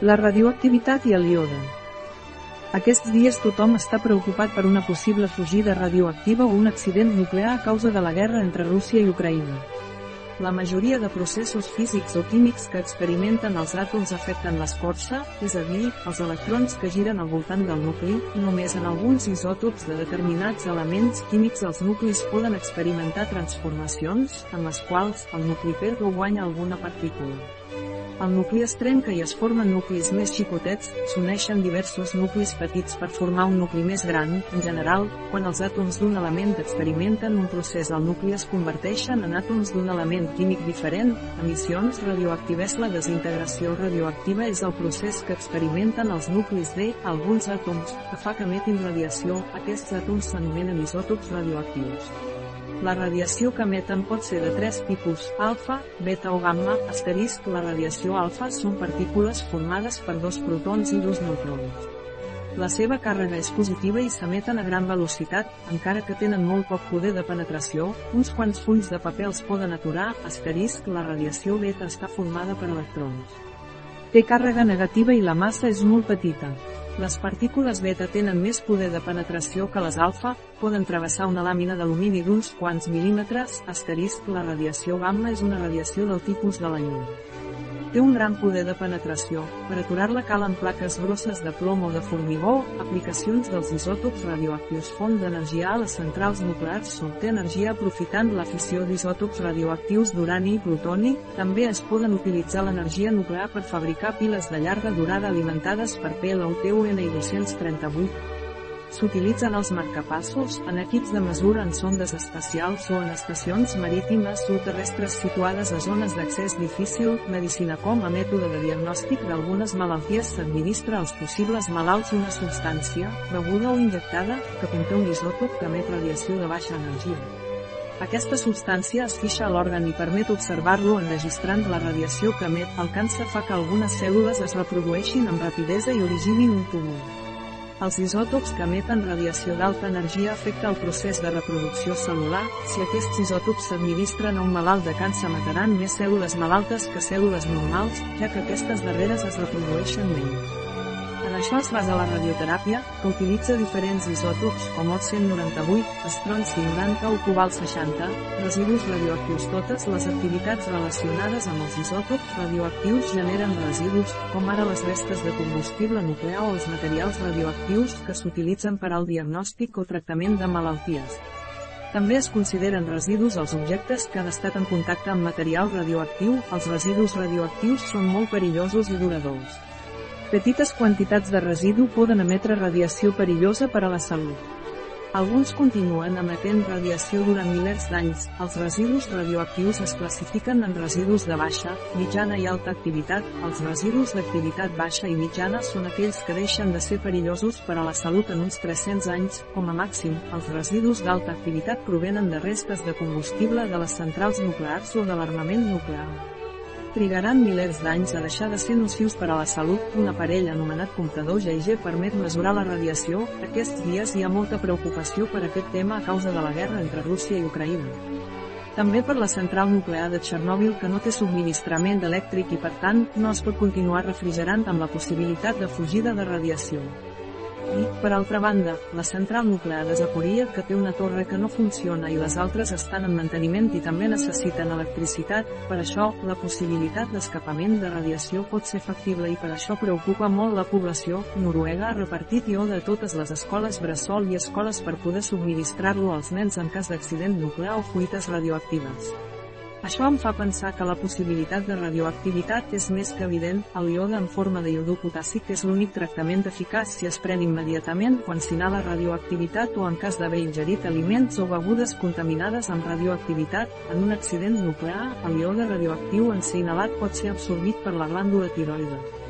La radioactivitat i el iode. Aquests dies tothom està preocupat per una possible fugida radioactiva o un accident nuclear a causa de la guerra entre Rússia i Ucraïna. La majoria de processos físics o químics que experimenten els àtoms afecten l'escorça, és a dir, els electrons que giren al voltant del nucli, només en alguns isòtops de determinats elements químics els nuclis poden experimentar transformacions, en les quals el nucli perd o guanya alguna partícula. El nucli es trenca i es formen nuclis més xicotets, s'uneixen diversos nuclis petits per formar un nucli més gran, en general, quan els àtoms d'un element experimenten un procés. Al nucli es converteixen en àtoms d'un element químic diferent, emissions radioactives. La desintegració radioactiva és el procés que experimenten els nuclis de alguns àtoms, que fa que emetin radiació, aquests àtoms s'anomenen isòtops radioactius. La radiació que emeten pot ser de tres tipus, alfa, beta o gamma, asterisc la radiació alfa són partícules formades per dos protons i dos neutrons. La seva càrrega és positiva i s'emeten a gran velocitat, encara que tenen molt poc poder de penetració, uns quants fulls de paper els poden aturar, asterisc la radiació beta està formada per electrons. Té càrrega negativa i la massa és molt petita. Les partícules beta tenen més poder de penetració que les alfa, poden travessar una làmina d'alumini d'uns quants mil·límetres, asterisc la radiació gamma és una radiació del tipus de la llum. Té un gran poder de penetració, per aturar-la calen plaques grosses de plom o de formigó, aplicacions dels isòtops radioactius font d'energia a les centrals nuclears s'obté energia aprofitant la fissió d'isòtops radioactius d'urani i plutoni, també es poden utilitzar l'energia nuclear per fabricar piles de llarga durada alimentades per PLUTUN i 238, S'utilitzen els marcapassos, en equips de mesura en sondes espacials o en estacions marítimes o terrestres situades a zones d'accés difícil, medicina com a mètode de diagnòstic d'algunes malalties s'administra als possibles malalts una substància, beguda o injectada, que conté un isòtop que emet radiació de baixa energia. Aquesta substància es fixa a l'òrgan i permet observar-lo enregistrant la radiació que emet. El càncer fa que algunes cèl·lules es reprodueixin amb rapidesa i originin un tumor. Els isòtops que emeten radiació d'alta energia afecta el procés de reproducció celular, si aquests isòtops s'administren a un malalt de càncer mataran més cèl·lules malaltes que cèl·lules normals, ja que aquestes darreres es reprodueixen menys. Això es basa la radioteràpia, que utilitza diferents isòtops com el 198, estronci 90 o cobalt 60, residus radioactius. Totes les activitats relacionades amb els isòtops radioactius generen residus, com ara les restes de combustible nuclear o els materials radioactius que s'utilitzen per al diagnòstic o tractament de malalties. També es consideren residus els objectes que han estat en contacte amb material radioactiu. Els residus radioactius són molt perillosos i duradors. Petites quantitats de residu poden emetre radiació perillosa per a la salut. Alguns continuen emetent radiació durant milers d'anys. Els residus radioactius es classifiquen en residus de baixa, mitjana i alta activitat. Els residus d'activitat baixa i mitjana són aquells que deixen de ser perillosos per a la salut en uns 300 anys, com a màxim. Els residus d'alta activitat provenen de restes de combustible de les centrals nuclears o de l'armament nuclear trigaran milers d'anys a deixar de ser nocius per a la salut. Un aparell anomenat comptador GIG permet mesurar la radiació. Aquests dies hi ha molta preocupació per aquest tema a causa de la guerra entre Rússia i Ucraïna. També per la central nuclear de Txernòbil que no té subministrament elèctric i per tant, no es pot continuar refrigerant amb la possibilitat de fugida de radiació. I, per altra banda, la central nuclear de Zaporia que té una torre que no funciona i les altres estan en manteniment i també necessiten electricitat, per això, la possibilitat d'escapament de radiació pot ser factible i per això preocupa molt la població. Noruega ha repartit iode a totes les escoles bressol i escoles per poder subministrar-lo als nens en cas d'accident nuclear o fuites radioactives. Això em fa pensar que la possibilitat de radioactivitat és més que evident, el iode en forma de iodur potàssic és l'únic tractament eficaç si es pren immediatament quan s'inhala radioactivitat o en cas d'haver ingerit aliments o begudes contaminades amb radioactivitat, en un accident nuclear, el iode radioactiu en ser inhalat pot ser absorbit per la glàndula tiroide.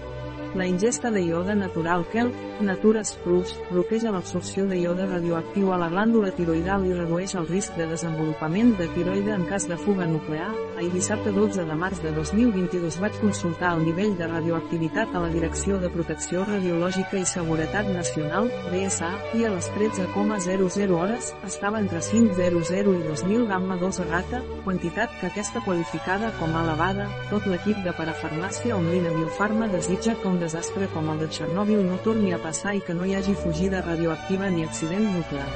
La ingesta de iode natural KELP, Natures Plus, bloqueja l'absorció de iode radioactiu a la glàndula tiroidal i redueix el risc de desenvolupament de tiroide en cas de fuga nuclear. Ahir dissabte 12 de març de 2022 vaig consultar el nivell de radioactivitat a la Direcció de Protecció Radiològica i Seguretat Nacional, DSA, i a les 13,00 hores, estava entre 500 i 2000 gamma 2 a rata, quantitat que aquesta qualificada com a elevada, tot l'equip de parafarmàcia Omlina Biofarma desitja que un desastre com el de Txernòbil no torni a passar i que no hi hagi fugida radioactiva ni accident nuclear.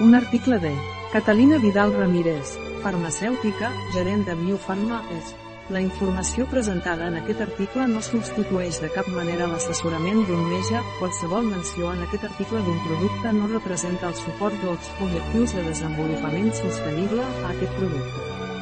Un article de Catalina Vidal Ramírez, farmacèutica, gerent de Biofarma, és la informació presentada en aquest article no substitueix de cap manera l'assessorament d'un metge, qualsevol menció en aquest article d'un producte no representa el suport dels objectius de desenvolupament sostenible a aquest producte.